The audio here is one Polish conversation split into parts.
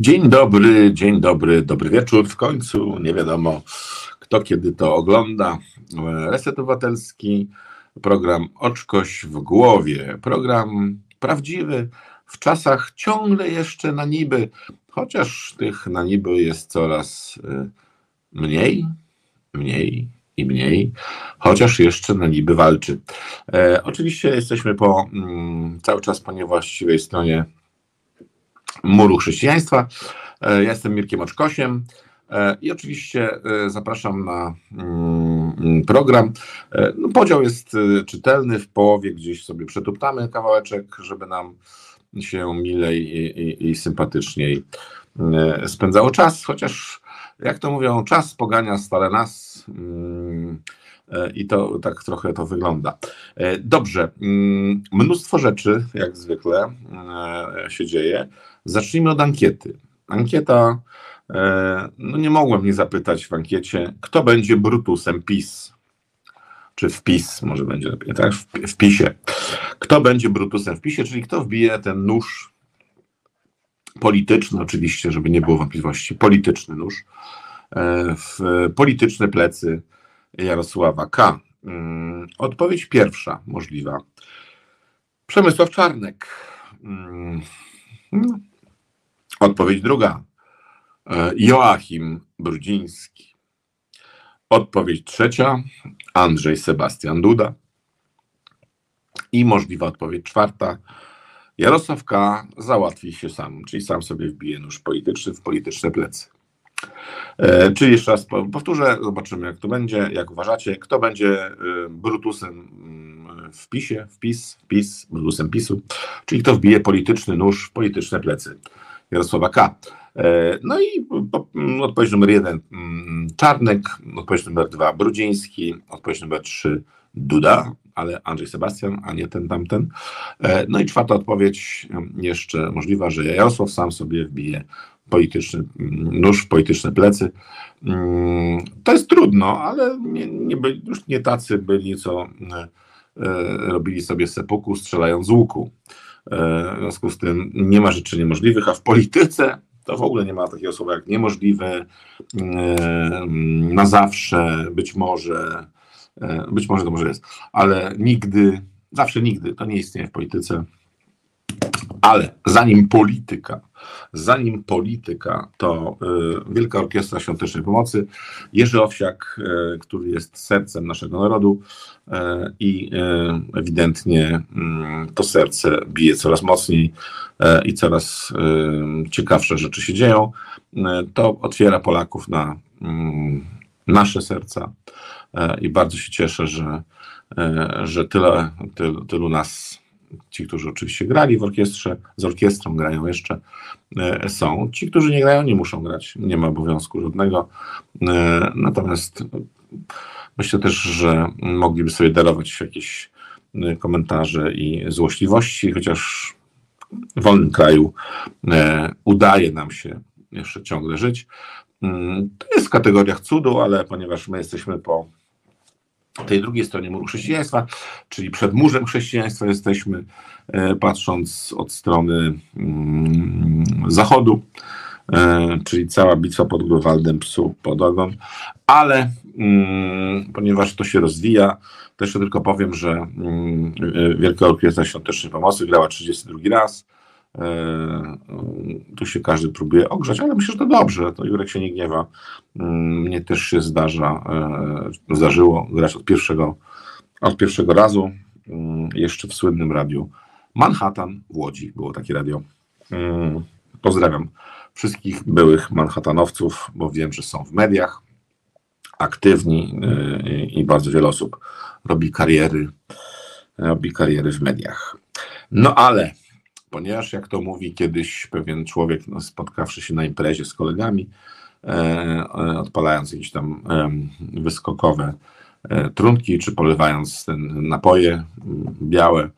Dzień dobry, dzień dobry, dobry wieczór. W końcu nie wiadomo, kto kiedy to ogląda. Reset Obywatelski, program Oczkoś w głowie. Program prawdziwy, w czasach ciągle jeszcze na niby, chociaż tych na niby jest coraz y, mniej, mniej i mniej, chociaż jeszcze na niby walczy. E, oczywiście jesteśmy po mm, cały czas po niewłaściwej stronie muru chrześcijaństwa. E, ja jestem Mirkiem Oczkosiem e, i oczywiście e, zapraszam na mm, program. No, podział jest czytelny, w połowie gdzieś sobie przetuptamy kawałeczek, żeby nam się milej i, i, i sympatyczniej spędzało czas, chociaż jak to mówią, czas pogania stale nas. Mm, I to tak trochę to wygląda. Dobrze, mm, mnóstwo rzeczy, jak zwykle, się dzieje. Zacznijmy od ankiety. Ankieta, e, no nie mogłem nie zapytać w ankiecie, kto będzie Brutusem PiS. Czy w PiS, może będzie lepiej, tak? W, w PiSie. Kto będzie Brutusem w PiSie, czyli kto wbije ten nóż polityczny, oczywiście, żeby nie było wątpliwości, polityczny nóż, e, w polityczne plecy Jarosława K. Mm, odpowiedź pierwsza możliwa. Przemysław Czarnek. Mm, no, Odpowiedź druga. E, Joachim Brudziński. Odpowiedź trzecia. Andrzej Sebastian Duda. I możliwa odpowiedź czwarta. Jarosław K. załatwi się sam, czyli sam sobie wbije nóż polityczny w polityczne plecy. E, czyli jeszcze raz powtórzę, zobaczymy jak to będzie, jak uważacie, kto będzie e, Brutusem mm, w PiSie, wpis, wpis, Brutusem PiSu, czyli kto wbije polityczny nóż w polityczne plecy. Jarosława K. E, no i odpowiedź numer jeden mm, Czarnek, odpowiedź numer dwa Brudziński, odpowiedź numer trzy Duda, ale Andrzej Sebastian, a nie ten tamten. E, no i czwarta odpowiedź jeszcze możliwa, że Jarosław sam sobie wbije polityczny mm, nóż w polityczne plecy. Mm, to jest trudno, ale nie, nie byli, już nie tacy byli, co e, robili sobie sepuku strzelając z łuku. E, w związku z tym nie ma rzeczy niemożliwych, a w polityce to w ogóle nie ma takiego słowa jak niemożliwe, na zawsze, być może, e, być może to może jest, ale nigdy, zawsze nigdy, to nie istnieje w polityce. Ale zanim polityka, zanim polityka, to y, Wielka Orkiestra Świątecznej Pomocy, Jerzy Owsiak, y, który jest sercem naszego narodu y, i ewidentnie mm, to serce bije coraz mocniej i coraz ciekawsze rzeczy się dzieją, to otwiera Polaków na mm, nasze serca i bardzo się cieszę, że, że tyle, tylu, tylu nas ci, którzy oczywiście grali w orkiestrze, z orkiestrą grają jeszcze, e, są. Ci, którzy nie grają, nie muszą grać, nie ma obowiązku żadnego. E, natomiast myślę też, że mogliby sobie darować jakieś e, komentarze i złośliwości, chociaż w wolnym kraju udaje nam się jeszcze ciągle żyć. Mm, to jest w kategoriach cudu, ale ponieważ my jesteśmy po tej drugiej stronie muru chrześcijaństwa, czyli przed murzem chrześcijaństwa jesteśmy, e, patrząc od strony mm, zachodu, e, czyli cała bitwa pod Grunwaldem, psu pod ogon, ale mm, ponieważ to się rozwija, to jeszcze tylko powiem, że mm, e, Wielka Orkiestra Świątecznej Pomocy grała 32 raz, tu się każdy próbuje ogrzać, ale myślę, że to dobrze, to Jurek się nie gniewa. Mm, mnie też się zdarza, e, zdarzyło grać od pierwszego, od pierwszego razu, mm, jeszcze w słynnym radiu Manhattan w Łodzi było takie radio. Mm, pozdrawiam wszystkich byłych Manhattanowców, bo wiem, że są w mediach aktywni e, i bardzo wiele osób robi kariery, robi kariery w mediach. No ale ponieważ jak to mówi kiedyś pewien człowiek, no, spotkawszy się na imprezie z kolegami, e, e, odpalając jakieś tam wyskokowe e, trunki, czy polewając ten napoje m, białe,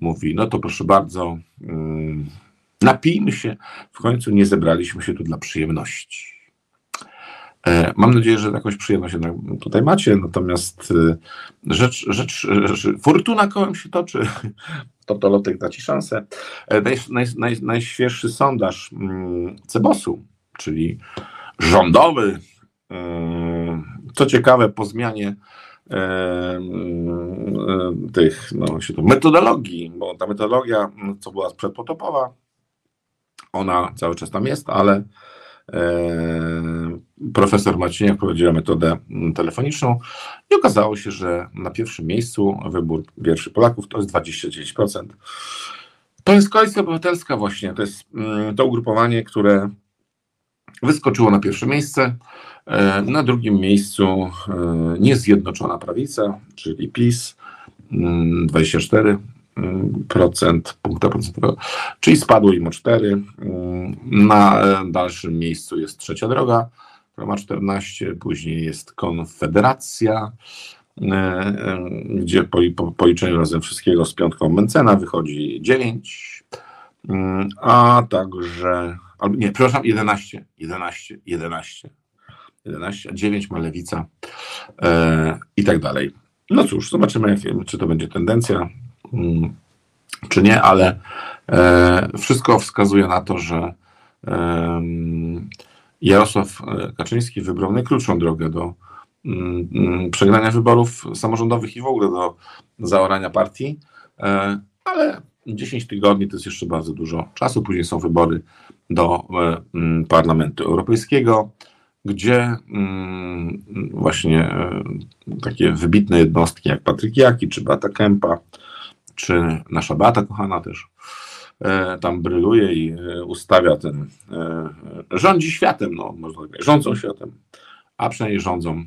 mówi, no to proszę bardzo, mm, napijmy się, w końcu nie zebraliśmy się tu dla przyjemności. E, mam nadzieję, że jakąś przyjemność tutaj macie, natomiast e, rzecz, rzecz, rzecz fortuna kołem się toczy, Totolotek da Ci szansę. Naj, naj, naj, najświeższy sondaż mm, Cebosu, czyli rządowy, co ciekawe, po zmianie tych no, się to, metodologii, bo ta metodologia, co była przedpotopowa, ona cały czas tam jest, ale profesor Marciniak prowadziła metodę telefoniczną i okazało się, że na pierwszym miejscu wybór wierszy Polaków to jest 29%. To jest Koalicja Obywatelska właśnie, to jest to ugrupowanie, które wyskoczyło na pierwsze miejsce. E, na drugim miejscu e, niezjednoczona prawica, czyli PiS, 24 mm, procent punkta procentowego, czyli spadło im o 4. Mm, na dalszym miejscu jest trzecia droga, ma 14, później jest Konfederacja, e, gdzie po, po policzeniu razem wszystkiego z piątką Mencena wychodzi 9, mm, a także, albo nie, przepraszam, 11, 11, 11, 11, a 9 ma lewica e, i tak dalej. No cóż, zobaczymy, jak, czy to będzie tendencja, mm, czy nie, ale e, wszystko wskazuje na to, że e, Jarosław Kaczyński wybrał najkrótszą drogę do mm, mm, przegrania wyborów samorządowych i w ogóle do zaorania partii, e, ale 10 tygodni to jest jeszcze bardzo dużo czasu. Później są wybory do e, mm, Parlamentu Europejskiego gdzie właśnie e, takie wybitne jednostki jak Patryk Jaki, czy Bata Kępa, czy nasza Bata kochana też e, tam bryluje i e, ustawia ten, rządzi światem, no można tak rządzą światem, a przynajmniej rządzą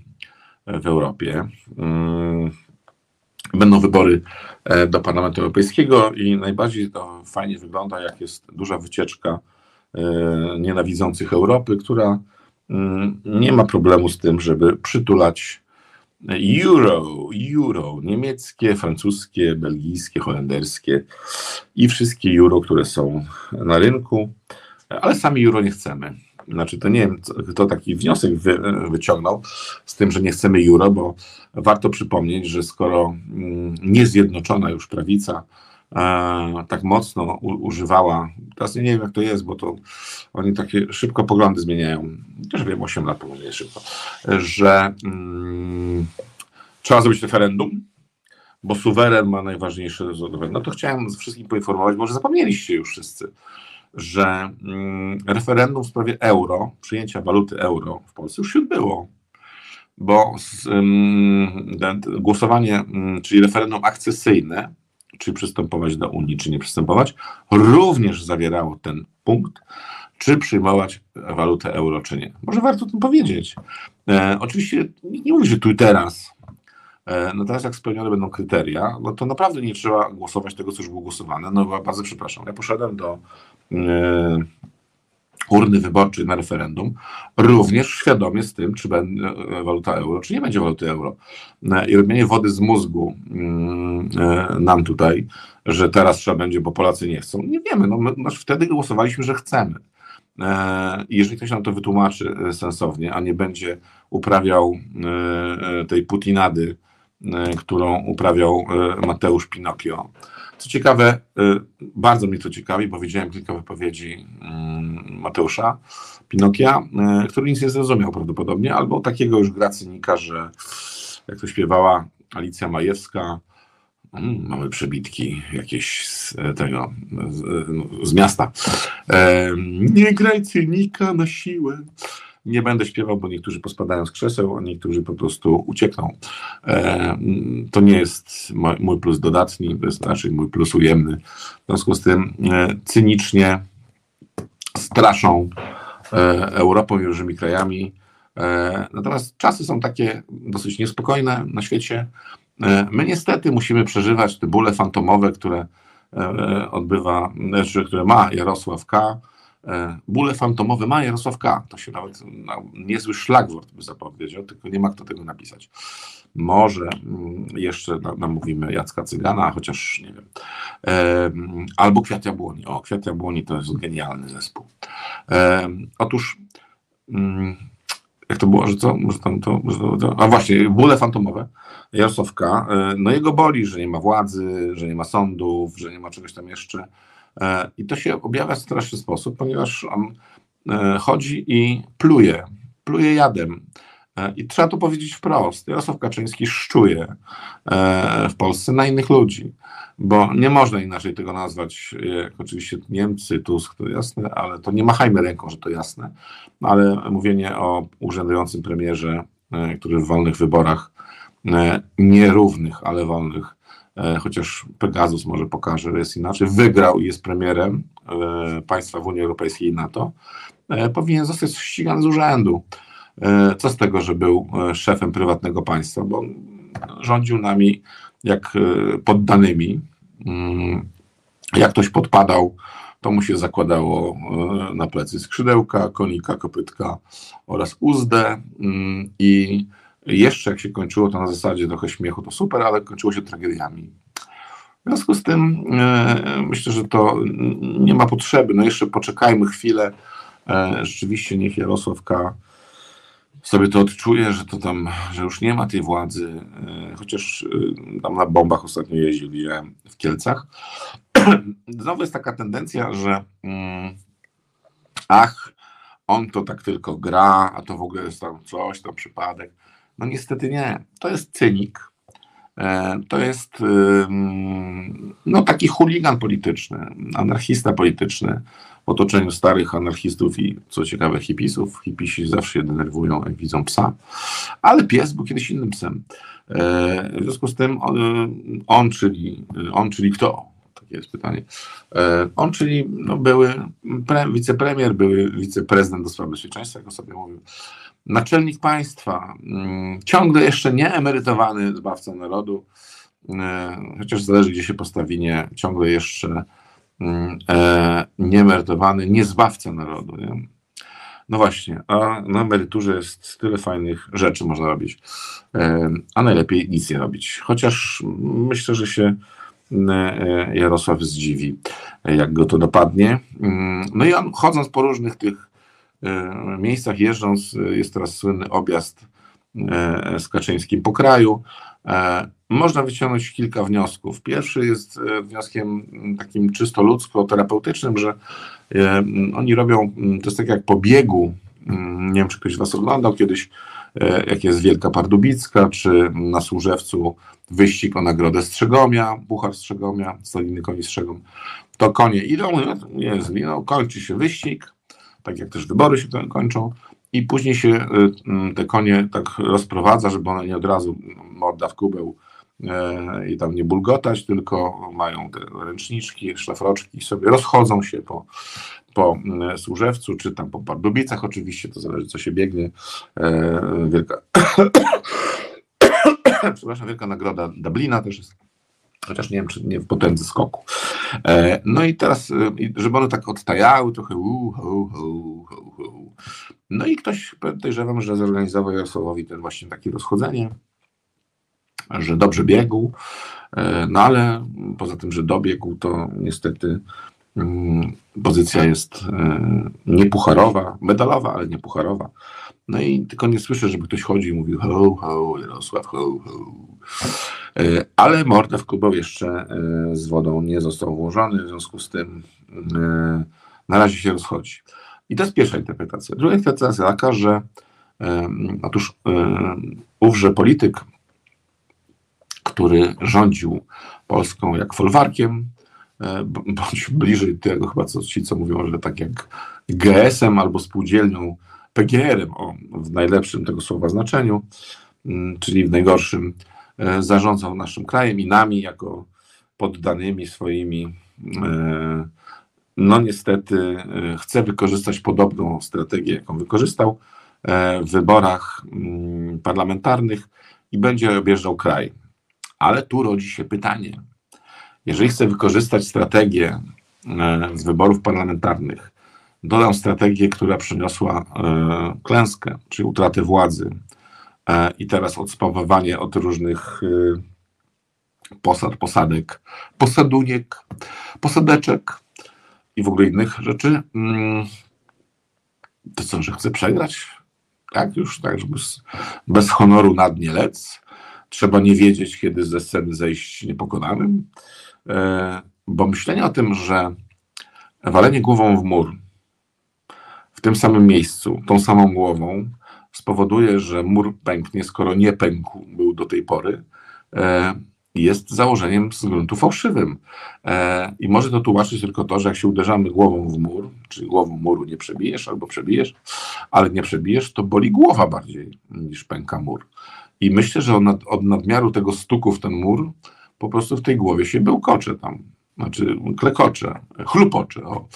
w Europie. Mm, będą wybory do Parlamentu Europejskiego i najbardziej to fajnie wygląda, jak jest duża wycieczka nienawidzących Europy, która Mm, nie ma problemu z tym, żeby przytulać euro, euro, niemieckie, francuskie, belgijskie, holenderskie i wszystkie euro, które są na rynku, ale sami euro nie chcemy. Znaczy, to nie wiem, kto taki wniosek wy, wyciągnął z tym, że nie chcemy euro, bo warto przypomnieć, że skoro mm, niezjednoczona już prawica e, tak mocno u, używała, teraz nie wiem jak to jest, bo to oni takie szybko poglądy zmieniają, też wiem, 8 lat jest szybko, że mm, trzeba zrobić referendum, bo suweren ma najważniejsze No to chciałem wszystkim poinformować, może zapomnieliście już wszyscy, że mm, referendum w sprawie euro, przyjęcia waluty euro w Polsce już się odbyło bo z, um, głosowanie, um, czyli referendum akcesyjne, czy przystępować do Unii, czy nie przystępować, również zawierało ten punkt, czy przyjmować walutę euro, czy nie. Może warto o tym powiedzieć. E, oczywiście nie mówię, że tu i teraz. E, no teraz jak spełnione będą kryteria, no to naprawdę nie trzeba głosować tego, co już było głosowane. No bardzo przepraszam. Ja poszedłem do e, urny wyborczej na referendum, również świadomie z tym, czy będzie e, waluta euro, czy nie będzie waluty euro. E, I robienie wody z mózgu mm, e, nam tutaj, że teraz trzeba będzie, bo Polacy nie chcą. Nie wiemy, no, my, no wtedy głosowaliśmy, że chcemy. I jeżeli ktoś nam to wytłumaczy sensownie, a nie będzie uprawiał tej putinady, którą uprawiał Mateusz Pinokio, co ciekawe, y, bardzo mnie to ciekawi, bo widziałem kilka wypowiedzi mm, Mateusza Pinokia, y, który nic nie zrozumiał prawdopodobnie, albo takiego już gra cynika, że jak to śpiewała Alicja Majewska, mm, mamy przebitki jakieś z tego, z, z miasta. Nie graj cynika na siłę. Nie będę śpiewał, bo niektórzy pospadają z krzeseł, a niektórzy po prostu uciekną. E, to nie jest mój plus dodatni, to jest raczej mój plus ujemny. W związku z tym e, cynicznie straszą e, Europą i różnymi krajami. Natomiast czasy są takie dosyć niespokojne na świecie. My niestety musimy przeżywać te bóle fantomowe, które odbywa, które ma Jarosław K bóle fantomowe ma Jarosław K. To się nawet no, niezły szlagwort by zapowiedział, tylko nie ma kto tego napisać. Może mm, jeszcze namówimy Jacka Cygana, chociaż nie wiem. E, albo Kwiat Jabłoni. O, Kwiat Jabłoni to jest genialny zespół. E, otóż mm, jak to było, że co? Może tam to, może to, a właśnie, bóle fantomowe Jarosław K. No jego boli, że nie ma władzy, że nie ma sądów, że nie ma czegoś tam jeszcze. I to się objawia w straszny sposób, ponieważ on chodzi i pluje, pluje jadem E, I trzeba to powiedzieć wprost. Jarosław Kaczyński szczuje e, w Polsce na innych ludzi, bo nie można inaczej tego nazwać, jak oczywiście Niemcy, Tusk, to jasne, ale to nie machajmy ręką, że to jasne, ale mówienie o urzędującym premierze, e, który w wolnych wyborach, nierównych, ale wolnych, chociaż Pegasus może pokaże, że jest inaczej, wygrał i jest premierem państwa w Unii Europejskiej i NATO, powinien zostać ścigany z urzędu. E, co z tego, że był e, szefem prywatnego państwa, bo rządził nami jak e, poddanymi. Mm, jak ktoś podpadał, to mu się zakładało na plecy skrzydełka, konika, kopytka oraz uzdę mm, i jeszcze jak się kończyło to na zasadzie trochę śmiechu, to super, ale kończyło się tragediami. W związku z tym myślę, że to nie ma potrzeby. No jeszcze poczekajmy chwilę. Rzeczywiście niech Jarosław K sobie to odczuję, że to tam, że już nie ma tej władzy, e, chociaż e, tam na bombach ostatnio jeździł, w Kielcach. Znowu jest taka tendencja, że mm, ach, on to tak tylko gra, a to w ogóle jest tam coś, tam przypadek. No niestety nie. To jest cynik. E, to jest no, taki chuligan polityczny, anarchista polityczny, w otoczeniu starych anarchistów i co ciekawe hipisów. Hipisi zawsze się denerwują, jak widzą psa, ale pies był kiedyś innym psem. E, w związku z tym on, on czyli, on, czyli kto? Takie jest pytanie. E, on, czyli no, były pre, wicepremier, były wiceprezydent do spraw bezpieczeństwa, jak sobie mówił, naczelnik państwa, mm, ciągle jeszcze nie emerytowany zbawca narodu, e, chociaż zależy, gdzie się postawi, nie, ciągle jeszcze Mm, e, nieemerytowany, nie zbawca narodu. Nie? No właśnie, a na emeryturze jest tyle fajnych rzeczy można robić, e, a najlepiej nic nie robić. Chociaż myślę, że się e, Jarosław zdziwi, jak go to dopadnie. Mm, no i on chodząc po różnych tych miejscach, jeżdżąc, jest teraz słynny objazd z Kaczyńskim po kraju, można wyciągnąć kilka wniosków. Pierwszy jest e, wnioskiem takim czysto ludzko-terapeutycznym, że e, oni robią, to jest tak jak po biegu, nie wiem czy ktoś Was oglądał kiedyś, e, jak jest Wielka Pardubicka, czy na Służewcu wyścig o nagrodę Strzegomia, Puchar Strzegomia, Stoliny Koni Strzegom, to konie idą, jest, no, kończy się wyścig, tak jak też wybory się kończą, i później się te konie tak rozprowadza, żeby one nie od razu morda w kubeł E, i tam nie bulgotać, tylko mają te ręczniczki, szlafroczki, sobie rozchodzą się po, po e, Służewcu, czy tam po Pardubicach oczywiście, to zależy co się biegnie. E, wielka przepraszam, wielka nagroda Dublina też jest chociaż nie wiem, czy nie w potędze skoku. No i teraz, żeby one tak odtajały, trochę uu, hu, hu, hu, hu. No i ktoś, podejrzewam, że zorganizował Jarosławowi ten właśnie takie rozchodzenie, że dobrze biegł, e, no ale poza tym, że dobiegł, to niestety mm, pozycja jest e, niepucharowa, medalowa, ale niepucharowa. No i tylko nie słyszę, żeby ktoś chodził i mówił ho, ho, Jarosław, ho, ho. E, ale Mordew Kubow jeszcze z wodą nie został włożony, w związku z tym na razie się rozchodzi. I to jest pierwsza interpretacja. Druga interpretacja taka, że otóż ówże polityk który rządził Polską jak folwarkiem, e, bądź bliżej tego chyba co ci, co mówią, że tak jak GS-em albo spółdzielnią PGR-em, o, w najlepszym tego słowa znaczeniu, czyli w najgorszym, e, zarządzał naszym krajem i nami jako poddanymi swoimi. E, no niestety chce wykorzystać podobną strategię, jaką wykorzystał w wyborach mm, parlamentarnych i będzie objeżdżał kraj. Ale tu rodzi się pytanie. Jeżeli chcę wykorzystać strategię e, z wyborów parlamentarnych, dodam strategię, która przyniosła e, klęskę, czyli utratę władzy e, i teraz odspawowanie od różnych posad, posadek, posaduniek, posadeczek i w ogóle innych rzeczy, mm, to co, że chcę przegrać? Tak, już tak, żeby bez honoru na dnie lec. Trzeba nie wiedzieć, kiedy ze sceny zejść niepokonanym. E, bo myślenie o tym, że walenie głową w mur w tym samym miejscu, tą samą głową, spowoduje, że mur pęknie, skoro nie pękł był do tej pory, e, jest założeniem z gruntu fałszywym. E, I może to tłumaczyć tylko to, że jak się uderzamy głową w mur, czyli głową muru nie przebijesz albo przebijesz, ale nie przebijesz, to boli głowa bardziej niż pęka mur. I myślę, że od, nadmiaru tego stuku w ten mur po prostu w tej głowie się bełkocze tam, znaczy klekocze, chlupocze. O.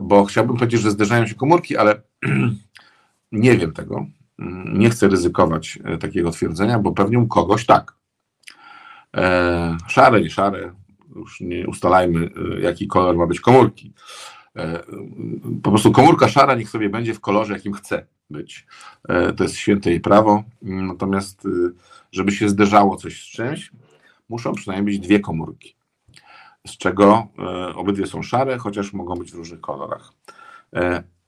Bo chciałbym powiedzieć, że zderzają się komórki, ale nie wiem tego. Nie chcę ryzykować e, takiego twierdzenia, bo pewnie u kogoś tak. E, szare, nie szare, już nie ustalajmy, e, jaki kolor ma być komórki. E, po prostu komórka szara niech sobie będzie w kolorze, jakim chce być. To jest święte jej prawo. Natomiast, żeby się zderzało coś z czymś, muszą przynajmniej być dwie komórki, z czego obydwie są szare, chociaż mogą być w różnych kolorach.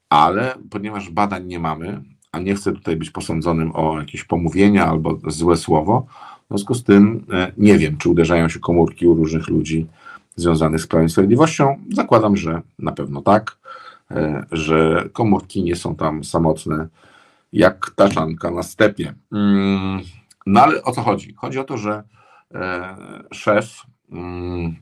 Ale ponieważ badań nie mamy, a nie chcę tutaj być posądzonym o jakieś pomówienia albo złe słowo, w związku z tym e, nie wiem, czy uderzają się komórki u różnych ludzi związanych z Prawem i Sprawiedliwością. Zakładam, że na pewno tak, e, że komórki nie są tam samotne jak taczanka na stepie. Mm, no ale o co chodzi? Chodzi o to, że e, szef mm,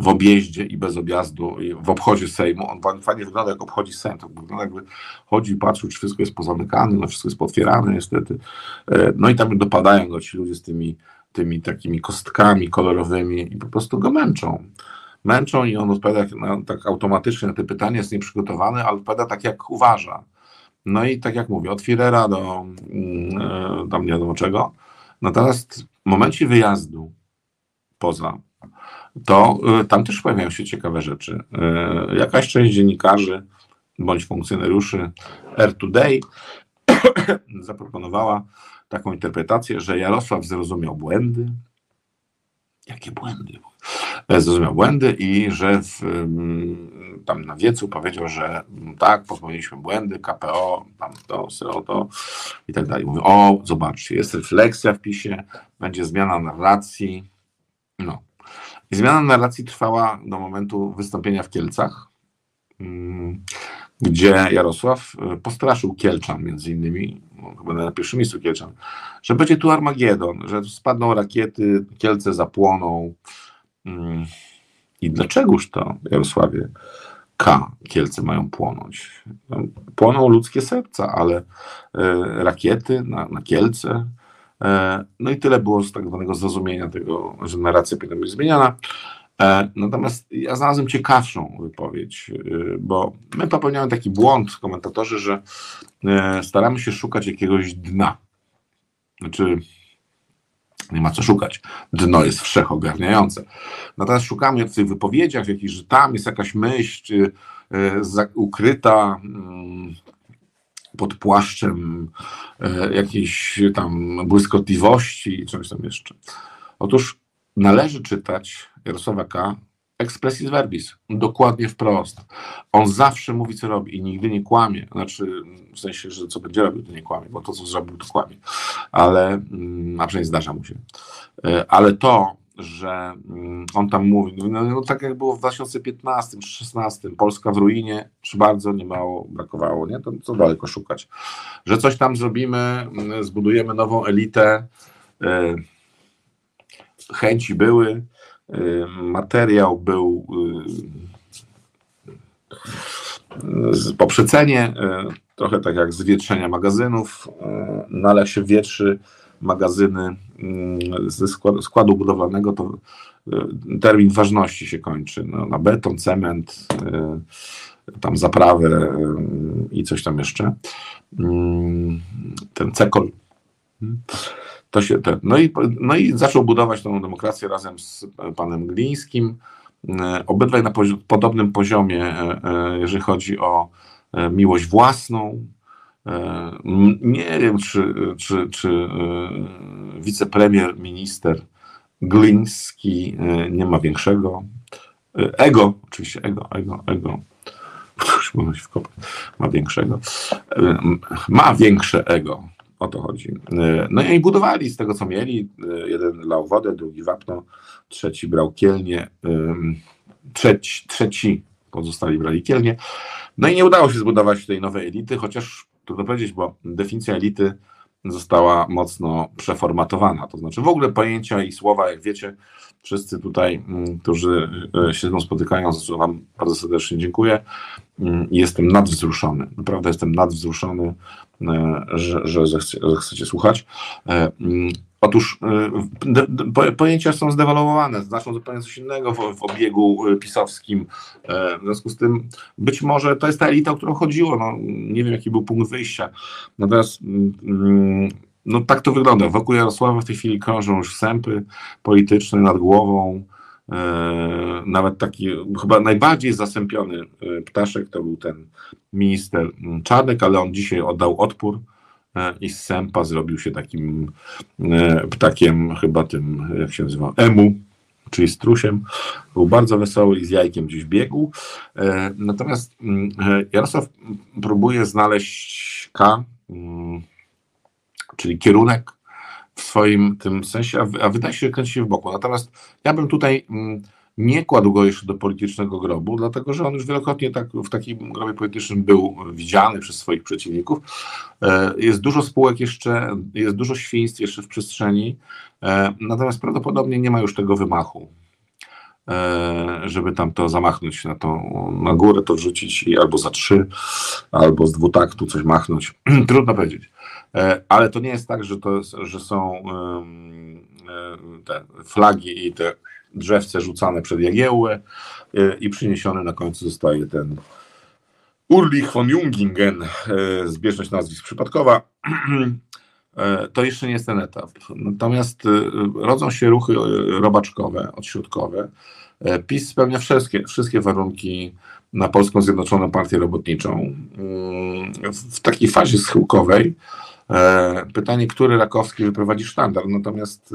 w objeździe i bez objazdu, i w obchodzie Sejmu. On fajnie wygląda, jak obchodzi Sejm. To wygląda, jakby chodzi i patrzy, czy wszystko jest pozamykane, no wszystko jest potwierane niestety. E, no i tam dopadają go ci ludzie z tymi, tymi takimi kostkami kolorowymi i po prostu go męczą. Męczą i on odpowiada tak automatycznie na te pytania, jest nieprzygotowany, ale odpowiada tak, jak uważa. No i tak jak mówię, od Firera do yy, tam nie wiadomo czego. Natomiast w momencie wyjazdu poza to y, tam też pojawiają się ciekawe rzeczy. Y, jakaś część dziennikarzy bądź funkcjonariuszy Air Today zaproponowała taką interpretację, że Jarosław zrozumiał błędy. Jakie błędy? E, zrozumiał błędy i że w, mm, tam na wiecu powiedział, że mm, tak, popełniliśmy błędy, KPO, tam to, SEO, to i tak dalej. Mówię, o, zobaczcie, jest refleksja w PiSie, będzie zmiana narracji. No, i zmiana narracji trwała do momentu wystąpienia w Kielcach, mm, gdzie Jarosław y, postraszył Kielczan między innymi, no, chyba na pierwszym miejscu Kielczan, że będzie tu Armagedon, że spadną rakiety, Kielce zapłoną. Mm. I dlaczegoż to, Jarosławie, K, Kielce mają płonąć? No, płoną ludzkie serca, ale y, rakiety na, na Kielce, no i tyle było z tak zwanego zrozumienia tego, że narracja powinna być zmieniana. E, natomiast ja znalazłem ciekawszą wypowiedź, e, bo my popełniamy taki błąd, komentatorzy, że staramy się szukać jakiegoś dna. Znaczy, nie ma co szukać. Dno jest wszechogarniające. Natomiast szukamy w tych wypowiedziach, jakiś, że tam jest jakaś myśl ukryta, mm, pod płaszczem e, jakiejś tam błyskotliwości i czegoś tam jeszcze. Otóż należy czytać Jarosława K. expressis verbis, dokładnie wprost. On zawsze mówi, co robi i nigdy nie kłamie. Znaczy, w sensie, że co będzie robił, to nie kłamie, bo to, co zrobił, to kłamie. Ale, mm, a przynajmniej zdarza mu się. E, ale to, że mm, on tam mówi, no, no, tak jak było w 2015 czy 2016, Polska w ruinie, czy bardzo nie mało brakowało, nie? To co daleko szukać. Że coś tam zrobimy, mm, zbudujemy nową elitę, e, chęci były, e, materiał był e, po przecenie, trochę tak jak zwietrzenia magazynów, no ale jak się wietrzy magazyny mm, ze składu, składu budowlanego, to y, termin ważności się kończy no, na beton, cement, y, tam zaprawę y, i coś tam jeszcze. Mm, ten cekol. To się, ten, no, i, no i zaczął budować tą demokrację razem z panem Glińskim. Obydwaj na pozi podobnym poziomie, jeżeli chodzi o miłość własną, nie wiem, czy, czy, czy e, wicepremier, minister Gliński e, nie ma większego ego, oczywiście ego, ego, ego. bo się wkopać. Ma większego. Ma większe ego. O to chodzi. No i budowali z tego, co mieli. Jeden lał wodę, drugi wapno, trzeci brał kielnie, trzeci, trzeci pozostali brali kielnie. No i nie udało się zbudować tej nowej elity, chociaż trudno powiedzieć, bo definicja elity została mocno przeformatowana. To znaczy w ogóle pojęcia i słowa, jak wiecie, wszyscy tutaj, mm, którzy e, się z mną spotykają, za co Wam bardzo serdecznie dziękuję. Mm, jestem nadwzruszony. Naprawdę jestem nadwzruszony, e, że, że, że chcecie słuchać. E, mm, Otóż pojęcia są zdewaluowane, znaczą zupełnie coś innego w, w, obiegu pisowskim. E, w związku z tym być może to jest ta elita, o którą chodziło. No, nie wiem, jaki był punkt wyjścia. Natomiast mm, no, tak to wygląda. Wokół Jarosława w tej chwili krążą już sępy polityczne nad głową. E, nawet taki chyba najbardziej zasępiony y, ptaszek to był ten minister Czarnek, ale on dzisiaj oddał odpór E, i z sępa zrobił się takim e, ptakiem, chyba tym, jak się nazywa, emu, czyli strusiem. Był bardzo wesoły i z jajkiem gdzieś biegł. E, natomiast mm, Jarosław próbuje znaleźć K, mm, czyli kierunek w swoim tym sensie, a wydaje się, że kręci się w boku. Natomiast ja bym tutaj mm, nie kładł go jeszcze do politycznego grobu, dlatego że on już wielokrotnie tak, w takim grobie politycznym był widziany przez swoich przeciwników. E, jest dużo spółek jeszcze, jest dużo świństw jeszcze w przestrzeni, e, natomiast prawdopodobnie nie ma już tego wymachu e, żeby tam to zamachnąć na, to, na górę, to wrzucić i albo za trzy, albo z dwutaktu coś machnąć. Trudno powiedzieć. Ale to nie jest tak, że, to, że są te flagi i te drzewce rzucane przed Jagiełłę e, i przyniesiony na końcu zostaje ten Urlich von Jungingen, e, zbieżność nazwisk przypadkowa. E, to jeszcze nie jest ten etap. Natomiast rodzą się ruchy robaczkowe, odśrodkowe. PiS spełnia wszystkie, wszystkie warunki na Polską Zjednoczoną Partię Robotniczą. Mm, w takiej fazie schyłkowej pytanie, który Rakowski wyprowadzi sztandar. Natomiast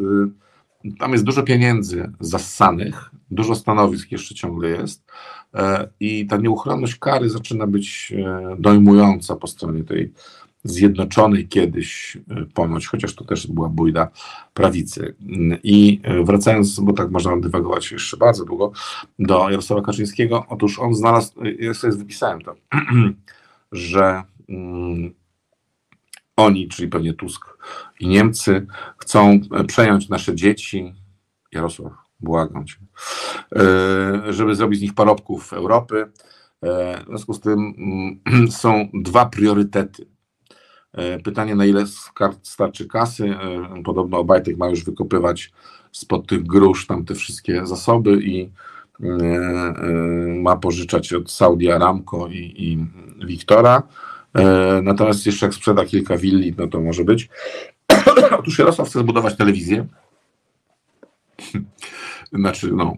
tam jest dużo pieniędzy zassanych, dużo stanowisk jeszcze ciągle jest e, i ta nieuchronność kary zaczyna być e, dojmująca po stronie tej zjednoczonej kiedyś e, ponoć, chociaż to też była bójda prawicy. I wracając, bo tak można dywagować jeszcze bardzo długo, do Jarosława Kaczyńskiego, otóż on znalazł, ja sobie wypisałem to, że mm, oni, czyli pewnie Tusk i Niemcy, chcą przejąć nasze dzieci. Jarosław, błagam cię, e, żeby zrobić z nich parobków Europy. E, w związku z tym mm, są dwa priorytety. E, pytanie, na ile starczy kasy. Podobno Obajtek ma już wykopywać spod tych grusz tam te wszystkie zasoby i ma pożyczać od Saudi Aramco i, i Wiktora. E, natomiast jeszcze jak sprzeda kilka willi, no to może być. Otóż Jarosław chce zbudować telewizję. Znaczy, no,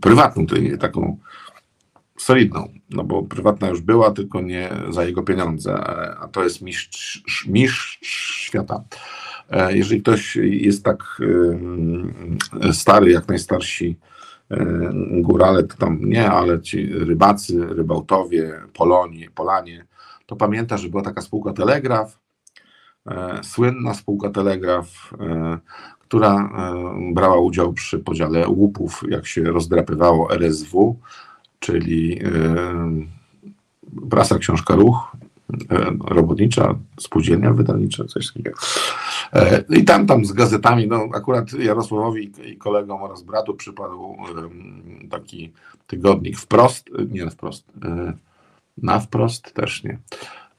prywatną, taką solidną, no bo prywatna już była, tylko nie za jego pieniądze, a to jest mistrz, mistrz świata. E, jeżeli ktoś jest tak stary, jak najstarsi górale, to tam nie, ale ci rybacy, rybałtowie, Polonie, Polanie, to pamięta, że była taka spółka Telegraf, e, słynna spółka Telegraf, e, która e, brała udział przy podziale łupów, jak się rozdrapywało RSW, czyli prasa, książka, ruch, robotnicza, spółdzielnia wydawnicza, coś takiego. I tam, tam z gazetami, no akurat Jarosławowi i kolegom oraz bratu przypadł taki tygodnik wprost, nie wprost, na wprost też nie.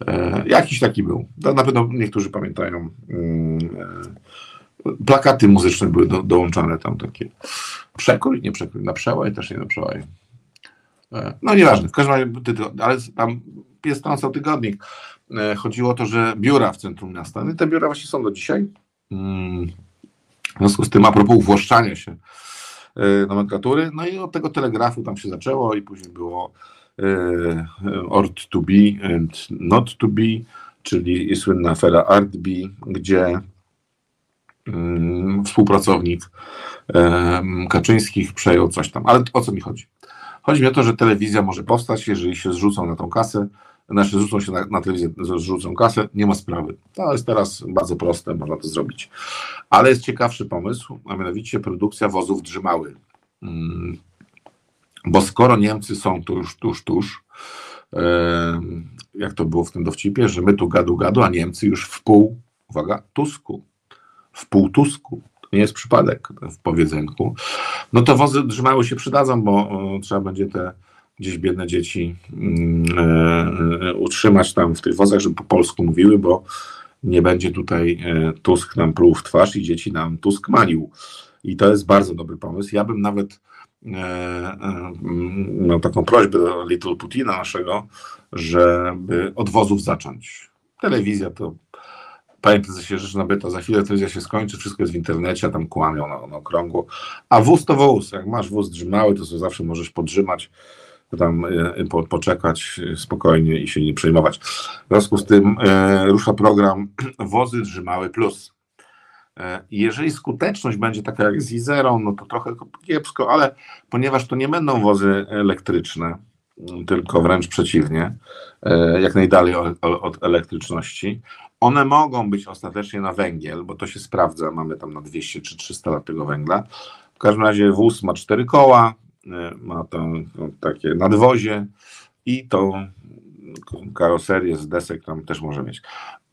E, jakiś taki był. Na pewno niektórzy pamiętają. Mm, e, plakaty muzyczne były do, dołączane tam takie. Przekrój, nie przekrój, na przełaj, też nie na przełaj. E, no nieważne, w każdym razie, ale tam jest tam tygodnik. E, chodziło o to, że biura w centrum miasta, no i te biura właśnie są do dzisiaj. Mm, w związku z tym, a propos uwłaszczania się e, nomenklatury, no i od tego telegrafu tam się zaczęło i później było Ort to be and not to be, czyli słynna afera ArtB, gdzie mm, współpracownik Kaczyńskich przejął coś tam. Ale o co mi chodzi? Chodzi mi o to, że telewizja może powstać, jeżeli się zrzucą na tą kasę, znaczy zrzucą się na, na telewizję, zrzucą kasę, nie ma sprawy. To jest teraz bardzo proste, można to zrobić. Ale jest ciekawszy pomysł, a mianowicie produkcja wozów drzymały. Bo skoro Niemcy są tuż, tuż, tuż, jak to było w tym dowcipie, że my tu gadu gadu, a Niemcy już w pół, uwaga, Tusku, w pół Tusku. To nie jest przypadek w powiedzenku. No to wozy drzymały się przydadzą, bo trzeba będzie te gdzieś biedne dzieci mm, e, utrzymać tam w tych wozach, żeby po polsku mówiły, bo nie będzie tutaj e, Tusk nam pluł w twarz i dzieci nam Tusk manił. I to jest bardzo dobry pomysł. Ja bym nawet miał taką prośbę do Little Putina naszego, żeby od wozów zacząć. Telewizja to Panie prezesie, rzecz nabyta, za chwilę telewizja się skończy, wszystko jest w internecie, a tam kłamią na, na okrągło. A wóz to wóz, jak masz wóz drzymały, to sobie zawsze możesz podrzymać tam e, po, poczekać spokojnie i się nie przejmować. W związku z tym rusza program Wozy Drzymały Plus. E, jeżeli skuteczność będzie taka jak z Izerą, no to trochę kiepsko, ale ponieważ to nie będą wozy elektryczne, tylko wręcz przeciwnie, e, jak najdalej od, elektryczności, one mogą być ostatecznie na węgiel, bo to się sprawdza, mamy tam na 200 czy 300 lat tego węgla. W każdym razie wóz ma cztery koła, E, ma tam takie nadwozie i tą karoserię z desek tam też może mieć.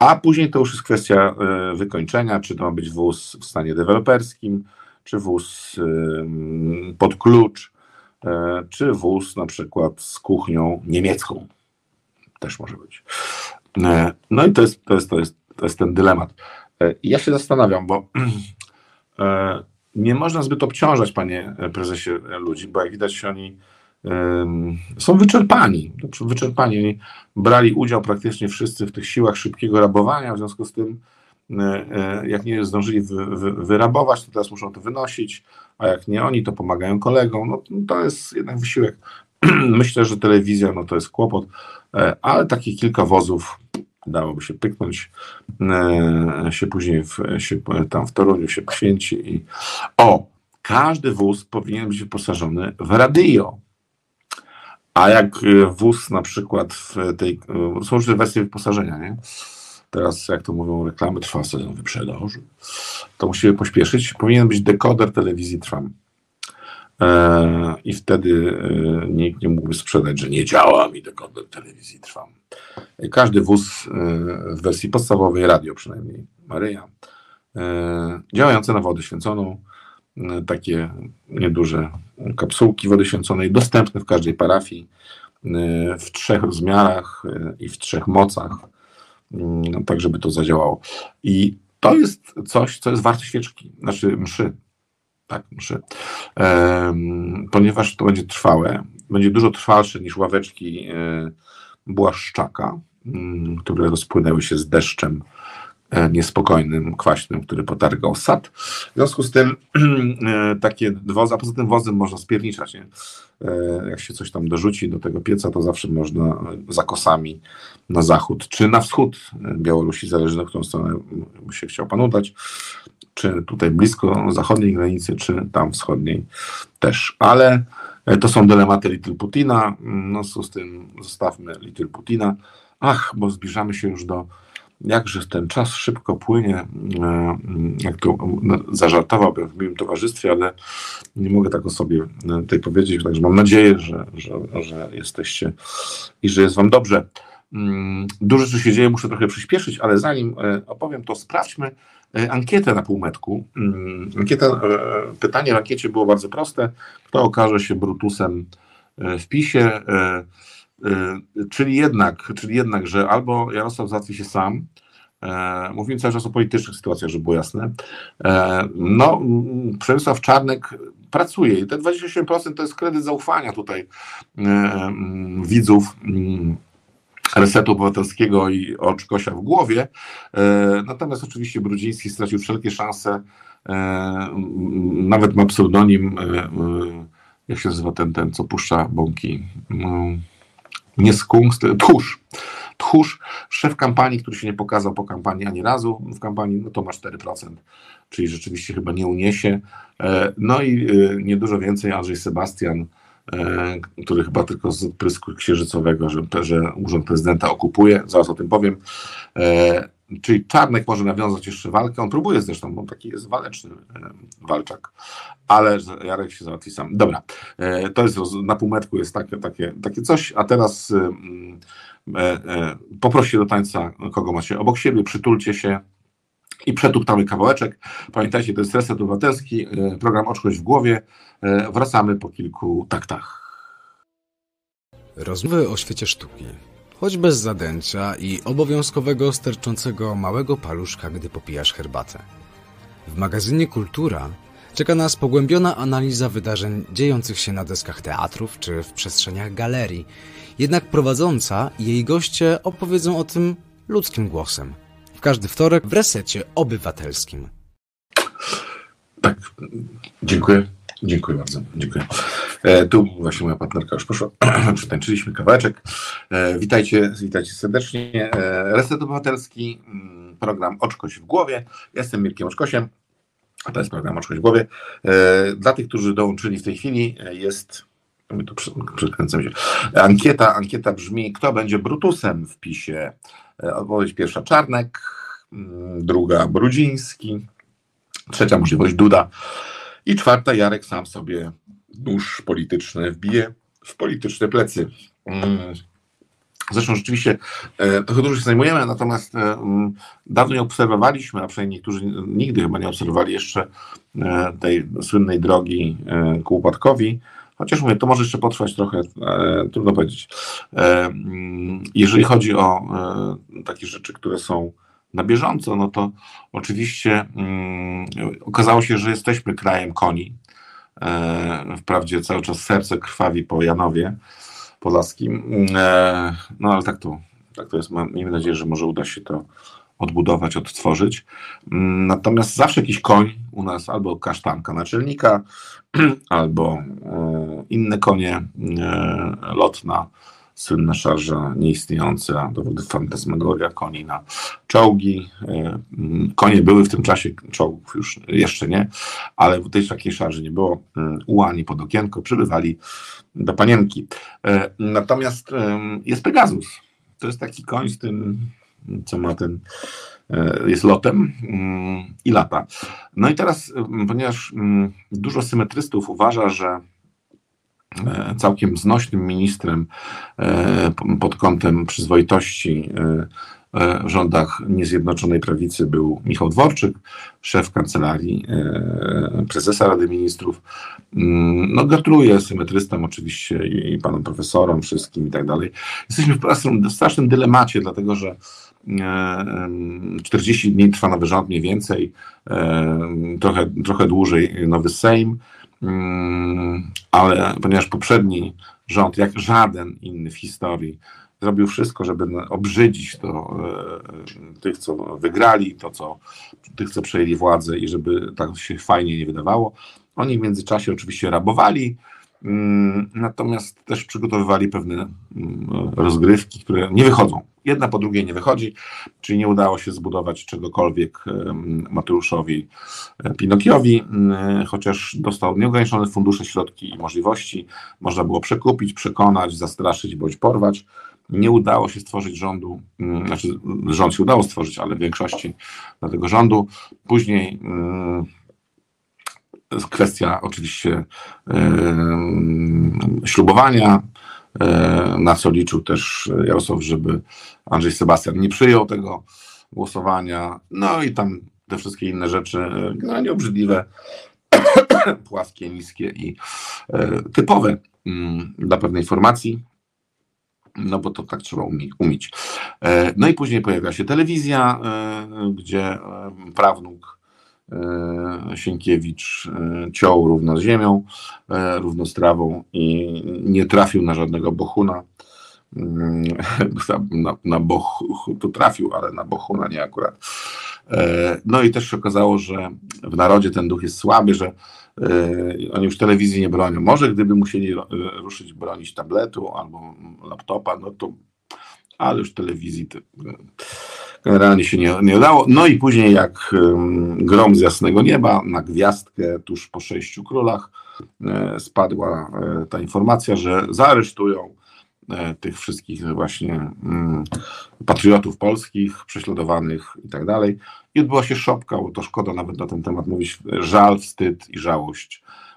A później to już jest kwestia e, wykończenia, czy to ma być wóz w stanie deweloperskim, czy wóz pod klucz, e, czy wóz na przykład z kuchnią niemiecką. Też może być. No i to jest, to jest, to jest, to jest ten dylemat. Ja się zastanawiam, bo nie można zbyt obciążać, panie prezesie, ludzi, bo jak widać, oni są wyczerpani. Wyczerpani. Brali udział praktycznie wszyscy w tych siłach szybkiego rabowania, w związku z tym, e, e, jak nie zdążyli wy, wy, wyrabować, to teraz muszą to wynosić, a jak nie oni, to pomagają kolegom. No, to jest jednak wysiłek. Myślę, że telewizja no, to jest kłopot, e, ale takich kilka wozów dałoby się pyknąć, się później w, się, tam w Toruniu się poświęci i o, każdy wóz powinien być wyposażony w radio. A jak wóz na przykład w tej, są różne wersje wyposażenia, nie? Teraz, jak to mówią, reklamy trwa sezon wyprzedaży, to musimy pośpieszyć. Powinien być dekoder telewizji Trwam. E, I wtedy e, nikt nie mógłby sprzedać, że nie działa mi dekoder telewizji Trwam. Każdy wóz e, w wersji podstawowej, radio przynajmniej, Maryja, działające na wodę święconą, takie nieduże kapsułki wody święconej, dostępne w każdej parafii, w trzech rozmiarach i w trzech mocach, tak żeby to zadziałało. I to jest coś, co jest warte świeczki, znaczy mszy, tak, mszy, ponieważ to będzie trwałe, będzie dużo trwalsze niż ławeczki błaszczaka, które rozpłynęły się z deszczem niespokojnym, kwaśnym, który potargał sad. W związku z tym e, takie wozy, a poza tym wozem można spierniczać. Nie? Jak się coś tam dorzuci do tego pieca, to zawsze można za kosami na zachód, czy na wschód Białorusi, zależy na którą stronę się chciał pan udać, czy tutaj blisko zachodniej granicy, czy tam wschodniej też. Ale e, to są dylematy Little Putina. No z tym zostawmy Little Putina. Ach, bo zbliżamy się już do jakże ten czas szybko płynie, e, jak to no, zażartowałbym w moim towarzystwie, ale nie mogę tak o sobie e, tutaj powiedzieć, także mam nadzieję, że, że, że jesteście i że jest wam dobrze. Mm, dużo rzeczy się dzieje, muszę trochę przyspieszyć, ale zanim opowiem, to sprawdźmy, E, ankietę na półmetku. Mm, ankieta, e, pytanie w ankiecie było bardzo proste. Kto okaże się Brutusem e, w PiSie? Czyli jednak, czyli jednak, że albo Jarosław załatwi się sam, Mówimy cały czas o politycznych sytuacjach, żeby było jasne. No, Przemysław Czarnek pracuje i te 28% to jest kredyt zaufania tutaj widzów resetu obywatelskiego i oczkosia w głowie. E, natomiast oczywiście Brudziński stracił wszelkie szanse. E, nawet ma pseudonim, e, jak się nazywa ten, ten co puszcza bąki? Nie skunk, tchórz. Tchórz, szef kampanii, który się nie pokazał po kampanii ani razu w kampanii, no to ma 4%, czyli rzeczywiście chyba nie uniesie. No i niedużo więcej Andrzej Sebastian który chyba tylko z odprysku księżycowego, że, że urząd prezydenta okupuje, zaraz o tym powiem. Czyli Czarnek może nawiązać jeszcze walkę, on próbuje zresztą, bo taki jest waleczny walczak, ale Jarek się załatwi sam. Dobra, to jest na półmetku jest takie, takie, takie coś, a teraz poproście do tańca, kogo macie obok siebie, przytulcie się, i przetuptamy kawałeczek. Pamiętajcie, to jest Reset Obywatelski, e, program Oczkość w głowie. E, wracamy po kilku taktach. Rozmowy o świecie sztuki, choć bez zadęcia i obowiązkowego sterczącego małego paluszka, gdy popijasz herbatę. W magazynie Kultura czeka nas pogłębiona analiza wydarzeń dziejących się na deskach teatrów czy w przestrzeniach galerii. Jednak prowadząca i jej goście opowiedzą o tym ludzkim głosem – każdy wtorek w resecie obywatelskim. Tak, dziękuję. Dziękuję bardzo. Dziękuję. E, tu właśnie moja partnerka już poszła. Przetańczyliśmy kawałeczek. E, witajcie, witajcie serdecznie. E, Reset Obywatelski, mm, program Oczkoś w głowie. Jestem Mirkiem Oczkosiem, a to jest program Oczkoś w głowie. E, dla tych, którzy dołączyli w tej chwili e, jest tu się. Ankieta, ankieta brzmi, kto będzie Brutusem w PiSie? E, odpowiedź pierwsza Czarnek, mm, druga Brudziński, trzecia możliwość Duda i czwarta Jarek sam sobie nóż polityczny wbije w polityczne plecy. Mm. Zresztą rzeczywiście e, trochę dużo się zajmujemy, natomiast e, mm, dawno nie obserwowaliśmy, a przynajmniej niektórzy nigdy chyba nie obserwowali jeszcze tej słynnej drogi ku upadkowi. Chociaż mówię, to może jeszcze potrwać trochę, e, trudno powiedzieć. E, mm, jeżeli chodzi o e, takie rzeczy, które są na bieżąco, no to oczywiście mm, okazało się, że jesteśmy krajem koni. E, wprawdzie cały czas serce krwawi po Janowie Podlaskim, e, no ale tak to, tak to jest. Miejmy nadzieję, że może uda się to odbudować, odtworzyć. Mm, natomiast zawsze jakiś koń u nas, albo kasztanka naczelnika, albo e, inne konie, lotna, słynna szarża nieistniejąca, dowody fantasmagoria koni na czołgi. E, mm, konie były w tym czasie, czołgów już jeszcze nie, ale w tej takiej szarży nie było. Ułani pod okienko, przybywali do panienki. Natomiast jest Pegasus. To jest taki koń z tym co ma ten, e, jest lotem mm, i lata. No i teraz, ponieważ mm, dużo symetrystów uważa, że e, całkiem znośnym ministrem e, pod kątem przyzwoitości w rządach niezjednoczonej prawicy był Michał Dworczyk, szef kancelarii prezesa Rady Ministrów. No gratuluję symetrystom oczywiście i panom profesorom, wszystkim i tak dalej. Jesteśmy w strasznym dylemacie, dlatego że 40 dni trwa nowy rząd mniej więcej, trochę, trochę dłużej nowy Sejm, mm, ale ponieważ poprzedni rząd, jak żaden inny w historii, zrobił wszystko, żeby obrzydzić to e, tych, co wygrali, to, co, tych, co przejęli władzę i żeby tak się fajnie nie wydawało. Oni w międzyczasie oczywiście rabowali, mm, natomiast też przygotowywali pewne mm, rozgrywki, które nie wychodzą Jedna po drugiej nie wychodzi, czyli nie udało się zbudować czegokolwiek Mateuszowi e, Pinokiowi, chociaż dostał nieograniczone fundusze, środki i możliwości. Można było przekupić, przekonać, zastraszyć bądź porwać. Nie udało się stworzyć rządu, znaczy rząd się udało stworzyć, ale w większości dla tego rządu. Później kwestia oczywiście ślubowania, E, na co liczył też Jarosław, żeby Andrzej Sebastian nie przyjął tego głosowania. No i tam te wszystkie inne rzeczy, no obrzydliwe, płaskie, niskie i e, typowe mm, dla pewnej formacji. No bo to tak trzeba umieć. E, no i później pojawia się telewizja, gdzie prawnuk E, Sienkiewicz e, ciął równo z ziemią, e, równo z trawą i nie trafił na żadnego bohuna. Mm, na, na boch, to trafił, ale na bohuna nie akurat. No i też się okazało, że w narodzie ten duch jest słaby, że oni już telewizji nie bronią. Może gdyby musieli ruszyć bronić tabletu albo laptopa, no to ale już telewizji generalnie się nie, nie udało. No i później jak grom z jasnego nieba na gwiazdkę tuż po sześciu królach spadła ta informacja, że zaaresztują tych wszystkich właśnie mm, patriotów polskich, prześladowanych i tak dalej. I odbyła się szopka, bo to szkoda nawet na ten temat mówić, żal, wstyd i żałość E,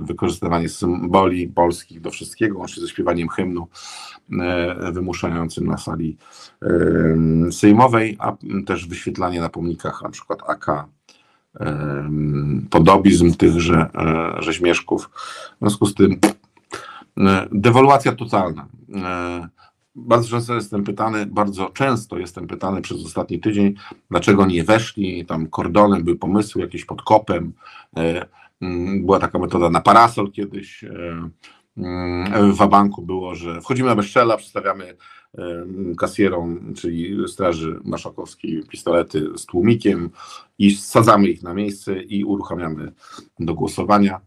wykorzystywanie symboli polskich do wszystkiego, łącznie ze śpiewaniem hymnu e, wymuszającym na sali e, sejmowej, a też wyświetlanie na pomnikach na przykład AK podobizm tychże rzeźmieszków. W związku z tym dewaluacja totalna. Bardzo często jestem pytany, bardzo często jestem pytany przez ostatni tydzień, dlaczego nie weszli, tam kordonem były pomysły, jakieś pod kopem, była taka metoda na parasol kiedyś. E, mm, w banku było, że wchodzimy na bezczela, przedstawiamy kasjerom, czyli Straży Marszałkowskiej, pistolety z tłumikiem i sadzamy ich na miejsce i uruchamiamy do głosowania.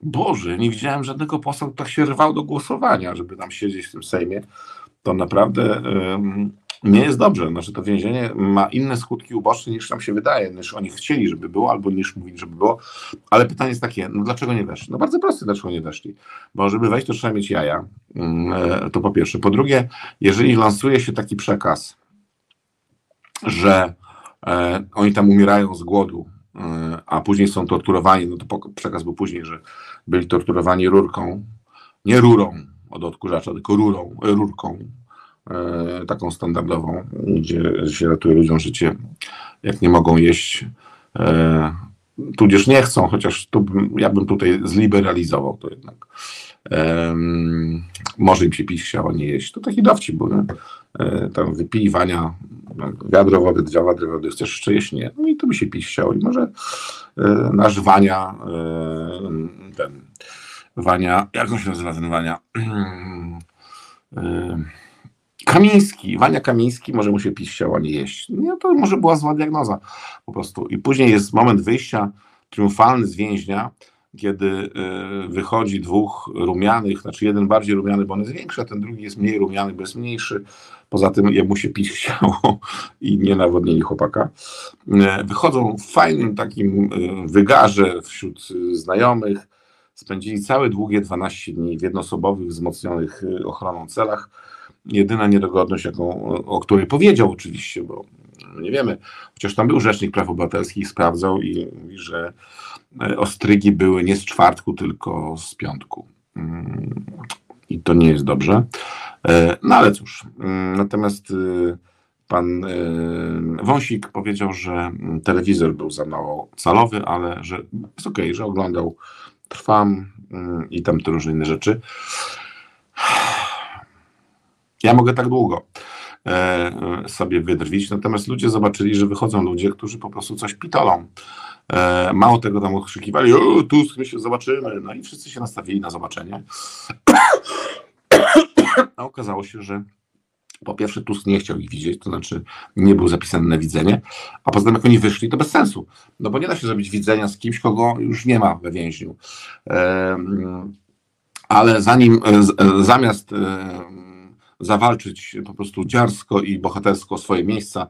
Boże, nie widziałem żadnego posła, kto tak się rwał do głosowania, żeby tam siedzieć w tym Sejmie. To naprawdę nie jest dobrze. Znaczy to więzienie ma inne skutki uboczne niż nam się wydaje, niż oni chcieli, żeby było, albo niż mówili, żeby było. Ale pytanie jest takie, no dlaczego nie weszli? No bardzo proste, dlaczego nie weszli. Bo żeby wejść, to trzeba mieć jaja. Mm, e, to po pierwsze. Po drugie, jeżeli lansuje się taki przekaz, że e, oni tam umierają z głodu, e, a później są torturowani, no to przekaz był później, że byli torturowani rurką, nie rurą od odkurzacza, tylko rurą, rurką, taką standardową, gdzie się ratuje ludziom życie, jak nie mogą jeść, e, tudzież nie chcą, chociaż tu ja bym tutaj zliberalizował to jednak. może im się pić chciało nie jeść. To taki dowcip był? E, tam wypij wania, wiadro wody, dwa wiadry wody, chcesz jeszcze jeść? Nie. No i to by się pić chciało i może nasz Wania, ten Wania, jak on się nazywa ten Wania? Kamiński, Wania Kamiński, może mu się pić chciała nie jeść. Nie, to może była zła diagnoza po prostu. I później jest moment wyjścia triumfalny z więźnia, kiedy y, wychodzi dwóch rumianych, znaczy jeden bardziej rumiany, bo on jest większy, a ten drugi jest mniej rumiany, bo jest mniejszy. Poza tym jemu się pić chciało i nie nawodnili chłopaka. Y, wychodzą w fajnym takim y, wygarze wśród znajomych. Spędzili całe długie 12 dni w jednoosobowych, wzmocnionych ochroną celach jedyna niedogodność, jaką, o której powiedział oczywiście, bo nie wiemy, chociaż tam był Rzecznik Praw Obywatelskich, sprawdzał i mówi, że e, ostrygi były nie z czwartku, tylko z piątku. Mm, I to nie jest dobrze. E, no ale cóż, mm, natomiast e, pan Wąsik powiedział, że telewizor był za mało calowy, ale że jest okej, okay, że oglądał Trwam mm, i tam te różne inne rzeczy. Ja mogę tak długo e, sobie wydrwić, natomiast ludzie zobaczyli, że wychodzą ludzie, którzy po prostu coś pitolą. E, mało tego tam okrzykiwali, o Tusk, my się zobaczymy, no i wszyscy się nastawili na zobaczenie. A okazało się, że po pierwsze Tusk nie chciał ich widzieć, to znaczy nie był zapisany na widzenie, a poza tym jak oni wyszli, to bez sensu, no bo nie da się zrobić widzenia z kimś, kogo już nie ma we więźniu. E, ale zanim, zamiast zawalczyć po prostu dziarsko i bohatersko swoje miejsca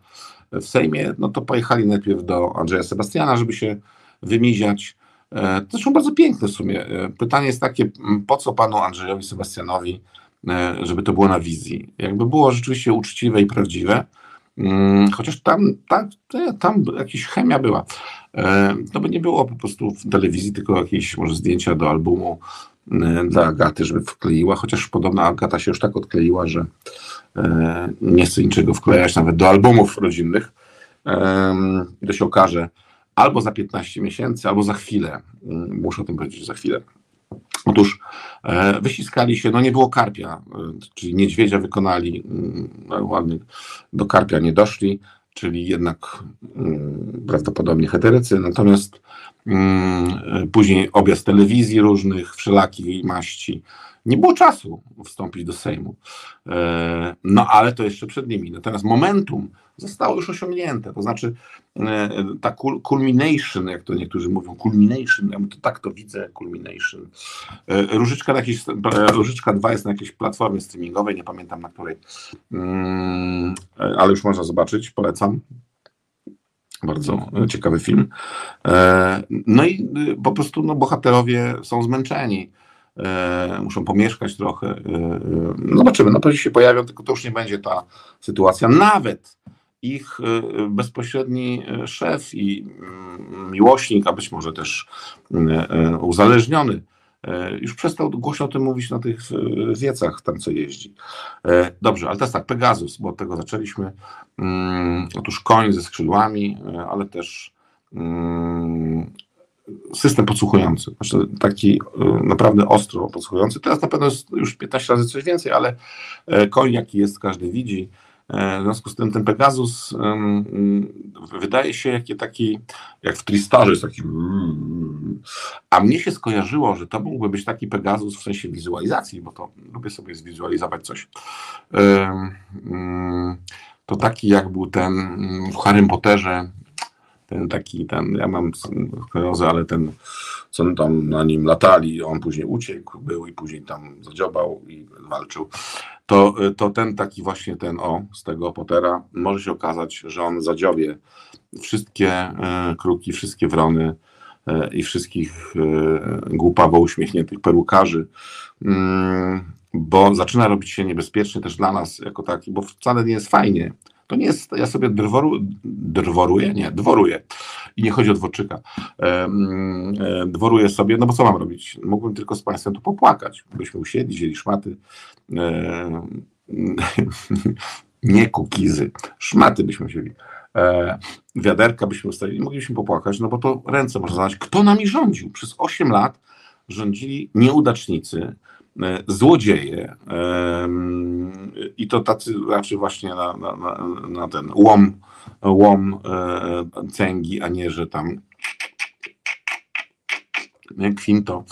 w Sejmie, no to pojechali najpierw do Andrzeja Sebastiana, żeby się wymiziać. E, to zresztą bardzo piękne w sumie. E, pytanie jest takie, po co panu Andrzejowi Sebastianowi, e, żeby to było na wizji? Jakby było rzeczywiście uczciwe i prawdziwe, chociaż tam, tam, tam jakaś chemia była. To by nie było po prostu w telewizji, tylko jakieś może zdjęcia do albumu dla Agaty, żeby wkleiła, chociaż podobno Agata się już tak odkleiła, że y, nie chce niczego wklejać nawet do albumów rodzinnych. I to się okaże albo za 15 miesięcy, albo za chwilę. Y, muszę o tym powiedzieć za chwilę. Otóż e, wyściskali się, no nie było karpia, czyli niedźwiedzia wykonali, no, ładnie do karpia nie doszli, czyli jednak prawdopodobnie heterycy, natomiast Mm, później objazd telewizji różnych, wszelakiej maści. Nie było czasu wstąpić do Sejmu. E, no ale to jeszcze przed nimi. Natomiast momentum zostało już osiągnięte. To znaczy e, ta culmination, jak to niektórzy mówią, culmination, ja to tak to widzę, culmination. E, Różyczka, na jakiejś, Różyczka 2 jest na jakiejś platformie streamingowej, nie pamiętam na której, mm, ale już można zobaczyć, polecam. Bardzo ciekawy film. No i po prostu no, bohaterowie są zmęczeni. Muszą pomieszkać trochę. No zobaczymy, no pewnie się pojawią, tylko to już nie będzie ta sytuacja. Nawet ich bezpośredni szef i mm, miłośnik, a być może też uzależniony E, już przestał głośno o tym mówić na tych wiecach, tam co jeździ. E, dobrze, ale teraz tak, Pegasus, bo od tego zaczęliśmy. Mm, otóż koń ze skrzydłami, e, ale też mm, system podsłuchujący, znaczy taki naprawdę ostro podsłuchujący. Teraz na pewno jest już 15 razy coś więcej, ale koń jaki jest, każdy widzi. W związku z tym ten Pegasus wydaje się jak taki, jak w Tristarze jest taki a mnie się skojarzyło, że to mógłby być taki Pegasus w sensie wizualizacji, bo to lubię sobie zwizualizować coś. To taki jak był ten w Harrym Potterze, ten taki, ten, ja mam sklerozę, ale ten, co tam na nim latali, on później uciekł, był i później tam zadziobał i walczył to, to ten taki właśnie ten o z tego Pottera może się okazać, że on zadziobie wszystkie e, kruki, wszystkie wrony e, i wszystkich e, głupawo uśmiechniętych perukarzy, mm, bo zaczyna robić się niebezpiecznie też dla nas jako taki, bo wcale nie jest fajnie. To nie jest, ja sobie drworu, drworuję, nie, dworuję. I nie chodzi o dworczyka. dworuję sobie, no bo co mam robić? Mógłbym tylko z Państwem tu popłakać. Byśmy usiedli, wzięli szmaty. nie kukizy, szmaty byśmy wzięli. E, wiaderka byśmy ustawili, moglibyśmy popłakać, no bo to ręce można zadać. Kto nami rządził? Przez 8 lat rządzili nieudacznicy, złodzieje i to tacy raczej właśnie na, na, na ten łom, łom e, cęgi, a nie, że tam kwinto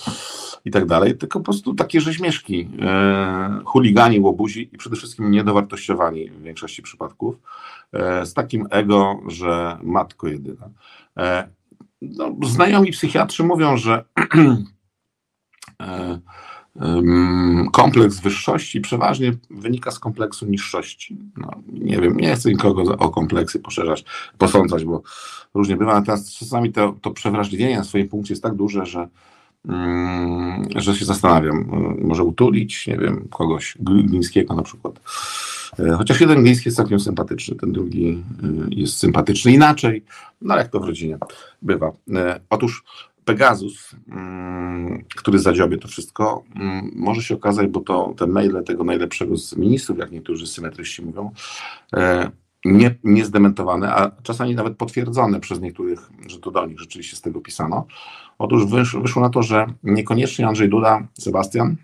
i tak dalej, tylko po prostu takie rzeźmieszki, e, chuligani, łobuzi i przede wszystkim niedowartościowani w większości przypadków, z takim ego, że matko jedyna. No, znajomi psychiatrzy mówią, że kompleks wyższości przeważnie wynika z kompleksu niższości. No, nie wiem, nie chcę nikogo o kompleksy poszerzać, posądzać, bo różnie bywa, teraz czasami to, to przewrażliwienie na swoim punkcie jest tak duże, że, że się zastanawiam. Może utulić, nie wiem, kogoś, Glińskiego na przykład. E, chociaż jeden Gliński jest całkiem sympatyczny, ten drugi e, jest sympatyczny inaczej, no ale jak to w rodzinie bywa. Otóż Pegasus, mm, który zadziobie to wszystko, mm, może się okazać, bo to te maile tego najlepszego z ministrów, jak niektórzy symetryści mówią, e, nie, nie zdementowane, a czasami nawet potwierdzone przez niektórych, że to do nich rzeczywiście z tego pisano. Otóż wysz, wyszło na to, że niekoniecznie Andrzej Duda, Sebastian,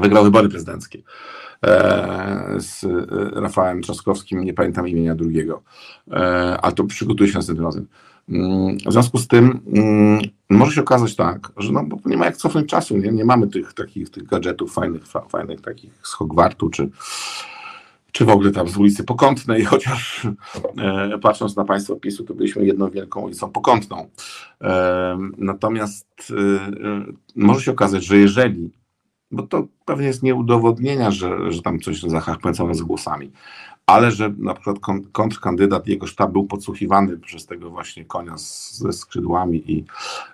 wygrał wybory prezydenckie e, z e, Rafałem Trzaskowskim, nie pamiętam imienia drugiego, ale to przygotuje się następnym razem. W związku z tym mm, może się okazać tak, że no, bo nie ma jak cofnąć czasu, nie, nie mamy tych takich tych gadżetów fajnych, fajnych takich z Hogwartu, czy, czy w ogóle tam z ulicy Pokątnej, chociaż e, patrząc na państwo PiSu, to byliśmy jedną wielką ulicą Pokątną. E, natomiast e, e może się okazać, że jeżeli bo to pewnie jest nieudowodnienia, że, że tam coś zachachpęcono z głosami, ale że na przykład kontrkandydat, jego sztab był podsłuchiwany przez tego właśnie konia z, ze skrzydłami i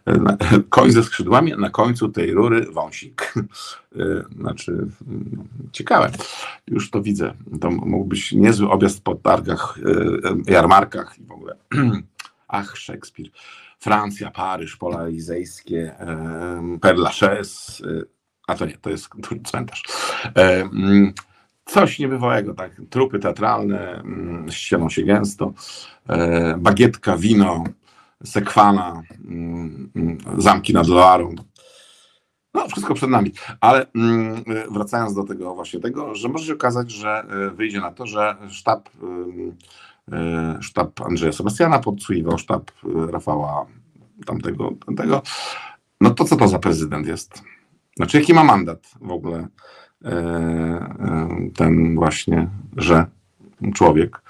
na, koń ze skrzydłami, a na końcu tej rury wąsik. E, znaczy, ciekawe. Już to widzę. To mógł być niezły objazd po targach, e, jarmarkach i w ogóle. Ach, Szekspir. Francja, Paryż, pola elizejskie, Père Lachaise, a to nie, to jest cmentarz. Coś niebywałego, tak. Trupy teatralne, mm, ścielą się gęsto, e, bagietka, wino, sekwana, mm, mm, zamki nad Loarą. No, wszystko przed nami. Ale wracając do tego właśnie tego, że może się okazać, że e, wyjdzie na to, że sztab, e, sztab Andrzeja Sebastiana podsłuchiwał sztab Rafała tamtego, tamtego. No to co to za prezydent jest? Znaczy, jaki ma mandat w ogóle? E, e, ten właśnie, że człowiek.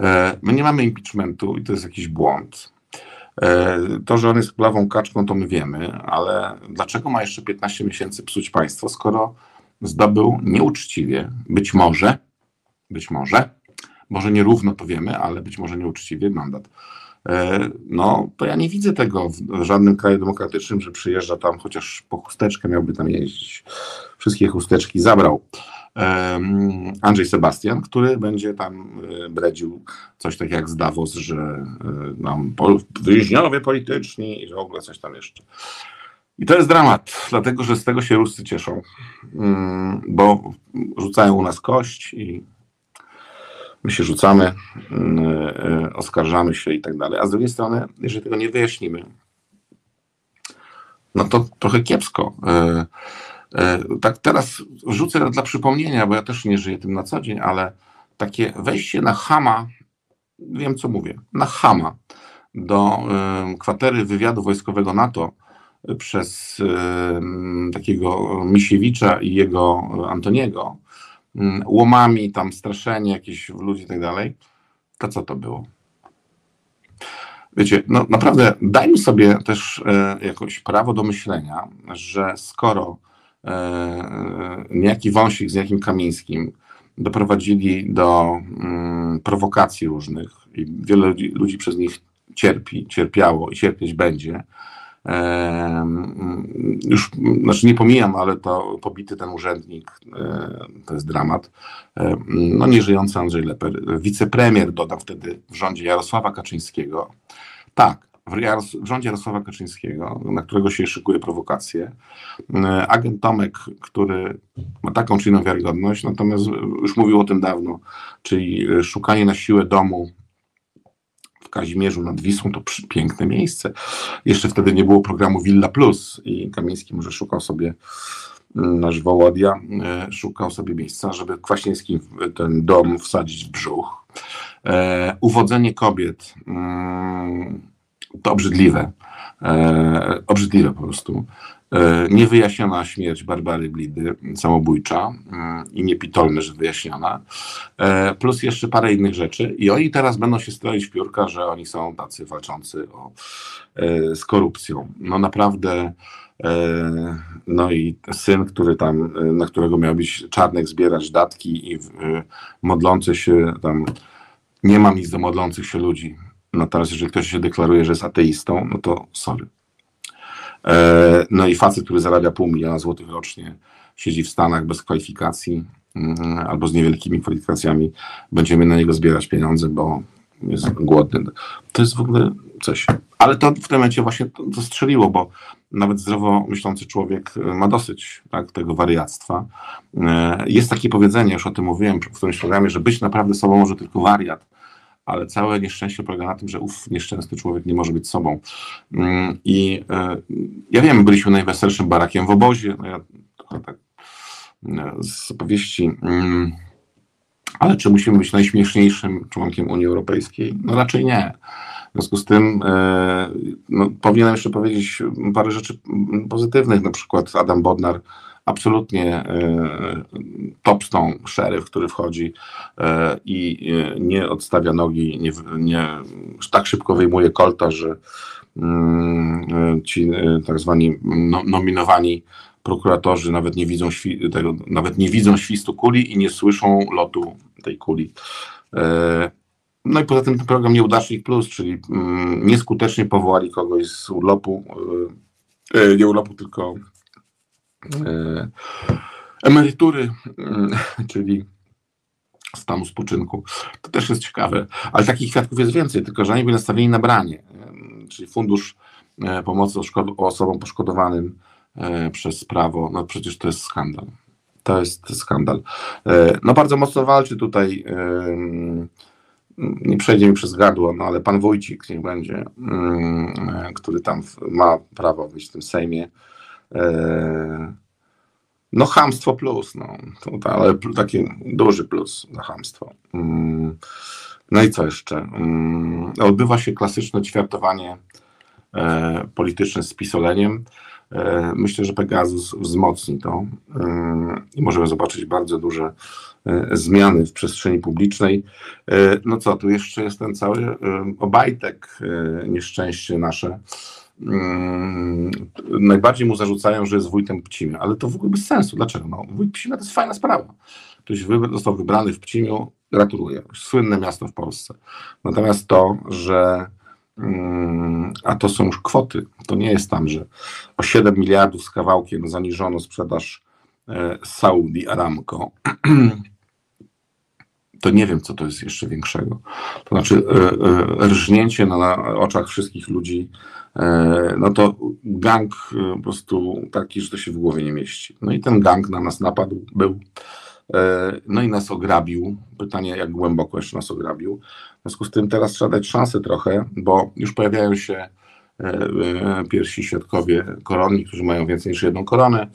E, my nie mamy impeachmentu i to jest jakiś błąd. To, że on jest plawą kaczką, to my wiemy, ale dlaczego ma jeszcze 15 miesięcy psuć państwo, skoro zdobył nieuczciwie, być może, być może, może nierówno to wiemy, ale być może nieuczciwie mandat. E, no to ja nie widzę tego w żadnym kraju demokratycznym, że przyjeżdża tam chociaż po chusteczkę miałby tam jeździć. Wszystkie chusteczki zabrał Andrzej Sebastian, który będzie tam e, bredził coś tak jak z Davos, że e, nam więźniowie polityczni i że w ogóle coś tam jeszcze. I to jest dramat, dlatego że z tego się Ruscy cieszą, mm, bo rzucają u nas kość i my się rzucamy, mm, e, oskarżamy się i tak dalej. A z drugiej strony, jeżeli tego nie wyjaśnimy, no to trochę kiepsko. E, e, tak teraz rzucę dla przypomnienia, bo ja też nie żyję tym na co dzień, ale takie wejście na Hama, wiem co mówię, na Hama do kwatery wywiadu wojskowego NATO przez takiego Misiewicza i jego Antoniego, łomami, tam straszenie jakieś ludzi i tak dalej, to co to było? Wiecie, no naprawdę dajmy sobie też e, jakoś prawo do myślenia, że skoro e, e niejaki Wąsik z jakim Kamińskim doprowadzili do mm, prowokacji różnych i wiele ludzi, ludzi przez nich cierpi, cierpiało i cierpieć będzie, już, znaczy nie pomijam, ale to pobity ten urzędnik, to jest dramat. No nieżyjący Andrzej Leper, wicepremier dodam wtedy w rządzie Jarosława Kaczyńskiego. Tak, w, rządzie Jarosława Kaczyńskiego, na którego się szykuje prowokacje, agent Tomek, który ma taką czy inną wiarygodność, natomiast już mówił o tym dawno, czyli szukanie na siłę domu Kazimierzu nad Wisłą to piękne miejsce. Jeszcze wtedy nie było programu Villa Plus i Kamiński może szukał sobie mm, nasz Wołodia e, szukał sobie miejsca, żeby Kwaśniewski ten dom wsadzić w brzuch. E, uwodzenie kobiet mm, to obrzydliwe. E, obrzydliwe po prostu. E, niewyjaśniona śmierć Barbary Blidy, samobójcza mm, i niepitolne, że wyjaśniona, e, plus jeszcze parę innych rzeczy i oni teraz będą się stroić piórka, że oni są tacy walczący o, e, z korupcją. No naprawdę no i syn, który tam, na którego miał być Czarnek zbierać datki i modlący się tam, nie ma nic do modlących się ludzi. No teraz, jeżeli ktoś się deklaruje, że jest ateistą, no to sorry. E, no i facet, który zarabia pół miliona złotych rocznie, siedzi w Stanach bez kwalifikacji mm, albo z niewielkimi kwalifikacjami, będziemy na niego zbierać pieniądze, bo jest głodny. To jest w ogóle coś. Ale to w tym momencie właśnie to strzeliło, bo nawet zdrowo myślący człowiek e, ma dosyć tak, tego wariactwa. E, jest takie powiedzenie, już o tym mówiłem w którymś programie, że być naprawdę sobą może tylko wariat ale całe nieszczęście polega na tym, że ów nieszczęsny człowiek nie może być sobą. Mm, I e, ja wiem, byliśmy najweselszym barakiem w obozie, no ja tak e, z opowieści, mm, ale czy musimy być najśmieszniejszym członkiem Unii Europejskiej? No raczej nie. W związku z tym e, no, powinienem jeszcze powiedzieć parę rzeczy pozytywnych, na przykład Adam Bodnar absolutnie e, topstone szeryf, który wchodzi e, i e, nie odstawia nogi, nie, nie tak szybko wyjmuje kolta, że mm, ci tak zwani no, nominowani prokuratorzy nawet nie widzą tego, nawet nie widzą świstu kuli i nie słyszą lotu tej kuli. No i poza tym ten program Nieudacznik Plus, czyli mm, nieskutecznie powołali kogoś z urlopu, nie urlopu, tylko emerytury, mm, czyli stanu spoczynku. To też jest ciekawe, ale takich kwiatków jest więcej, tylko że oni byli nastawieni na branie, czyli fundusz e, pomocy osobom poszkodowanym e, przez prawo. No przecież to jest skandal. To jest skandal. No bardzo mocno walczy tutaj, nie przejdzie mi przez gardło, no ale pan Wójcik niech będzie, mm, który tam ma prawo być w tym Sejmie, E, no hamstwo plus, no, to, ale taki duży plus na hamstwo. Mm, no i co jeszcze? Mm, odbywa się klasyczne ćwiartowanie e, polityczne z pisoleniem. E, myślę, że Pegasus wzmocni to i możemy zobaczyć bardzo duże zmiany w przestrzeni publicznej. No co, tu jeszcze jest ten cały obajtek, nieszczęście nasze najbardziej mu zarzucają, że jest wójtem Pcimia, ale to w ogóle bez sensu. Dlaczego? No, wójt Pcimia to jest fajna sprawa. Ktoś został wybrany w Pcimiu gratuluję. Słynne miasto w Polsce. Natomiast to, że mm, a to są już kwoty. To nie jest tam, że o 7 miliardów z kawałkiem zaniżono sprzedaż e, Saudi Aramco. To nie wiem, co to jest jeszcze większego. To znaczy, e, e, rżnięcie na, na oczach wszystkich ludzi, e, no to gang po prostu taki, że to się w głowie nie mieści. No i ten gang na nas napadł, był. No i nas ograbił. Pytanie, jak głęboko jeszcze nas ograbił. W związku z tym teraz trzeba dać szansę trochę, bo już pojawiają się pierwsi świadkowie koronni, którzy mają więcej niż jedną koronę.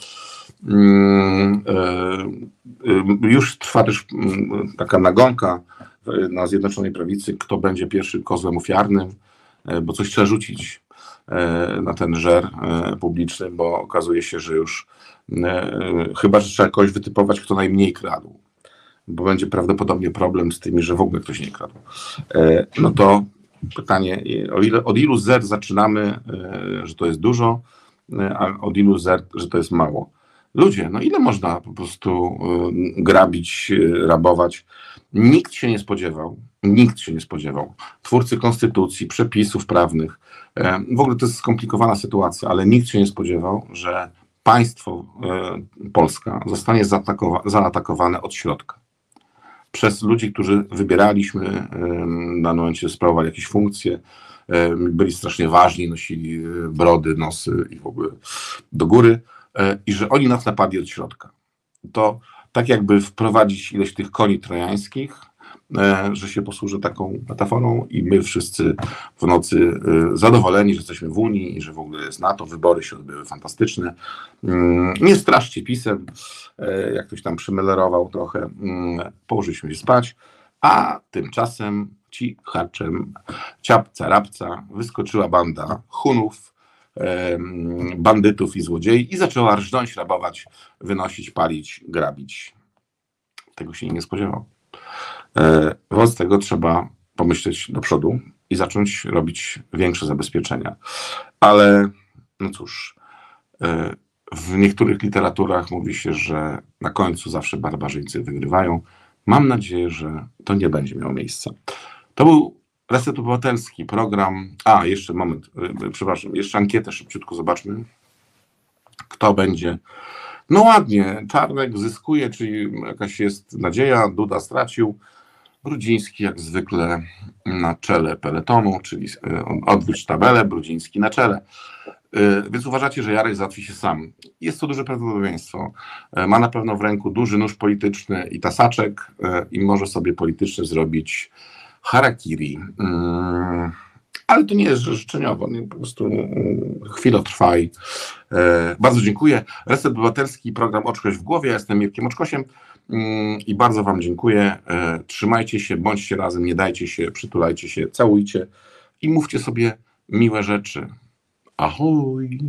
Mm, e, e, Już trwa też mm, taka nagonka na Zjednoczonej Prawicy, kto będzie pierwszym kozłem ofiarnym, e, bo coś trzeba rzucić na ten żer publiczny, bo okazuje się, że już chyba, że trzeba kogoś wytypować, kto najmniej kradł, bo będzie prawdopodobnie problem z tymi, że w ogóle ktoś nie kradł. No to pytanie, ile, od ilu zer zaczynamy, że to jest dużo, a od ilu zer, że to jest mało. Ludzie, no ile można po prostu e, grabić, e, rabować? Nikt się nie spodziewał, nikt się nie spodziewał. Twórcy konstytucji, przepisów prawnych, e, w ogóle to jest skomplikowana sytuacja, ale nikt się nie spodziewał, że państwo Polska zostanie zaatakowa- zaatakowane od środka przez ludzi, którzy wybieraliśmy na momencie sprawowali jakieś funkcje, byli strasznie ważni, nosili brody, nosy i w ogóle do góry i że oni nas napadli od środka. To tak jakby wprowadzić ileś tych koni trojańskich, e, że się posłużę taką metaforą i my wszyscy w nocy e, zadowoleni, że jesteśmy w Unii i że w ogóle jest NATO, wybory się odbyły fantastyczne. Mm, Nie straszcie pisem, e, jak ktoś tam przymelerował trochę, mm, położyliśmy się spać, a tymczasem ci harczem ciapca, rapca wyskoczyła banda Hunów, bandytów i złodziei i zaczęła rżnąć, rabować, wynosić, palić, grabić. Tego się nie spodziewał. E, Wobec tego trzeba pomyśleć do przodu i zacząć robić większe zabezpieczenia. Ale no cóż, e, w niektórych literaturach mówi się, że na końcu zawsze barbarzyńcy wygrywają. Mam nadzieję, że to nie będzie miało miejsca. To był Reset Obywatelski, program. A, jeszcze moment, y, przepraszam, jeszcze ankietę szybciutko zobaczmy. Kto będzie? No ładnie, Czarnek zyskuje, czyli jakaś jest nadzieja, Duda stracił. Brudziński jak zwykle na czele peletonu, czyli y, odwróć tabelę, Brudziński na czele. Y, Więc uważacie, że Jarek załatwi się sam. Jest to duże prawdopodobieństwo. Ma na pewno w ręku duży nóż polityczny i tasaczek i może sobie politycznie zrobić harakiri. Mm, Ale to nie jest życzeniowo, nie, po prostu mm, chwilotrwaj. E, Bardzo dziękuję. Reset Obywatelski, program Oczkoś w głowie. Ja jestem Mirkiem Oczkosiem mm, i bardzo Wam dziękuję. E, Trzymajcie się, bądźcie razem, nie dajcie się, przytulajcie się, całujcie i mówcie sobie miłe rzeczy. Ahoj!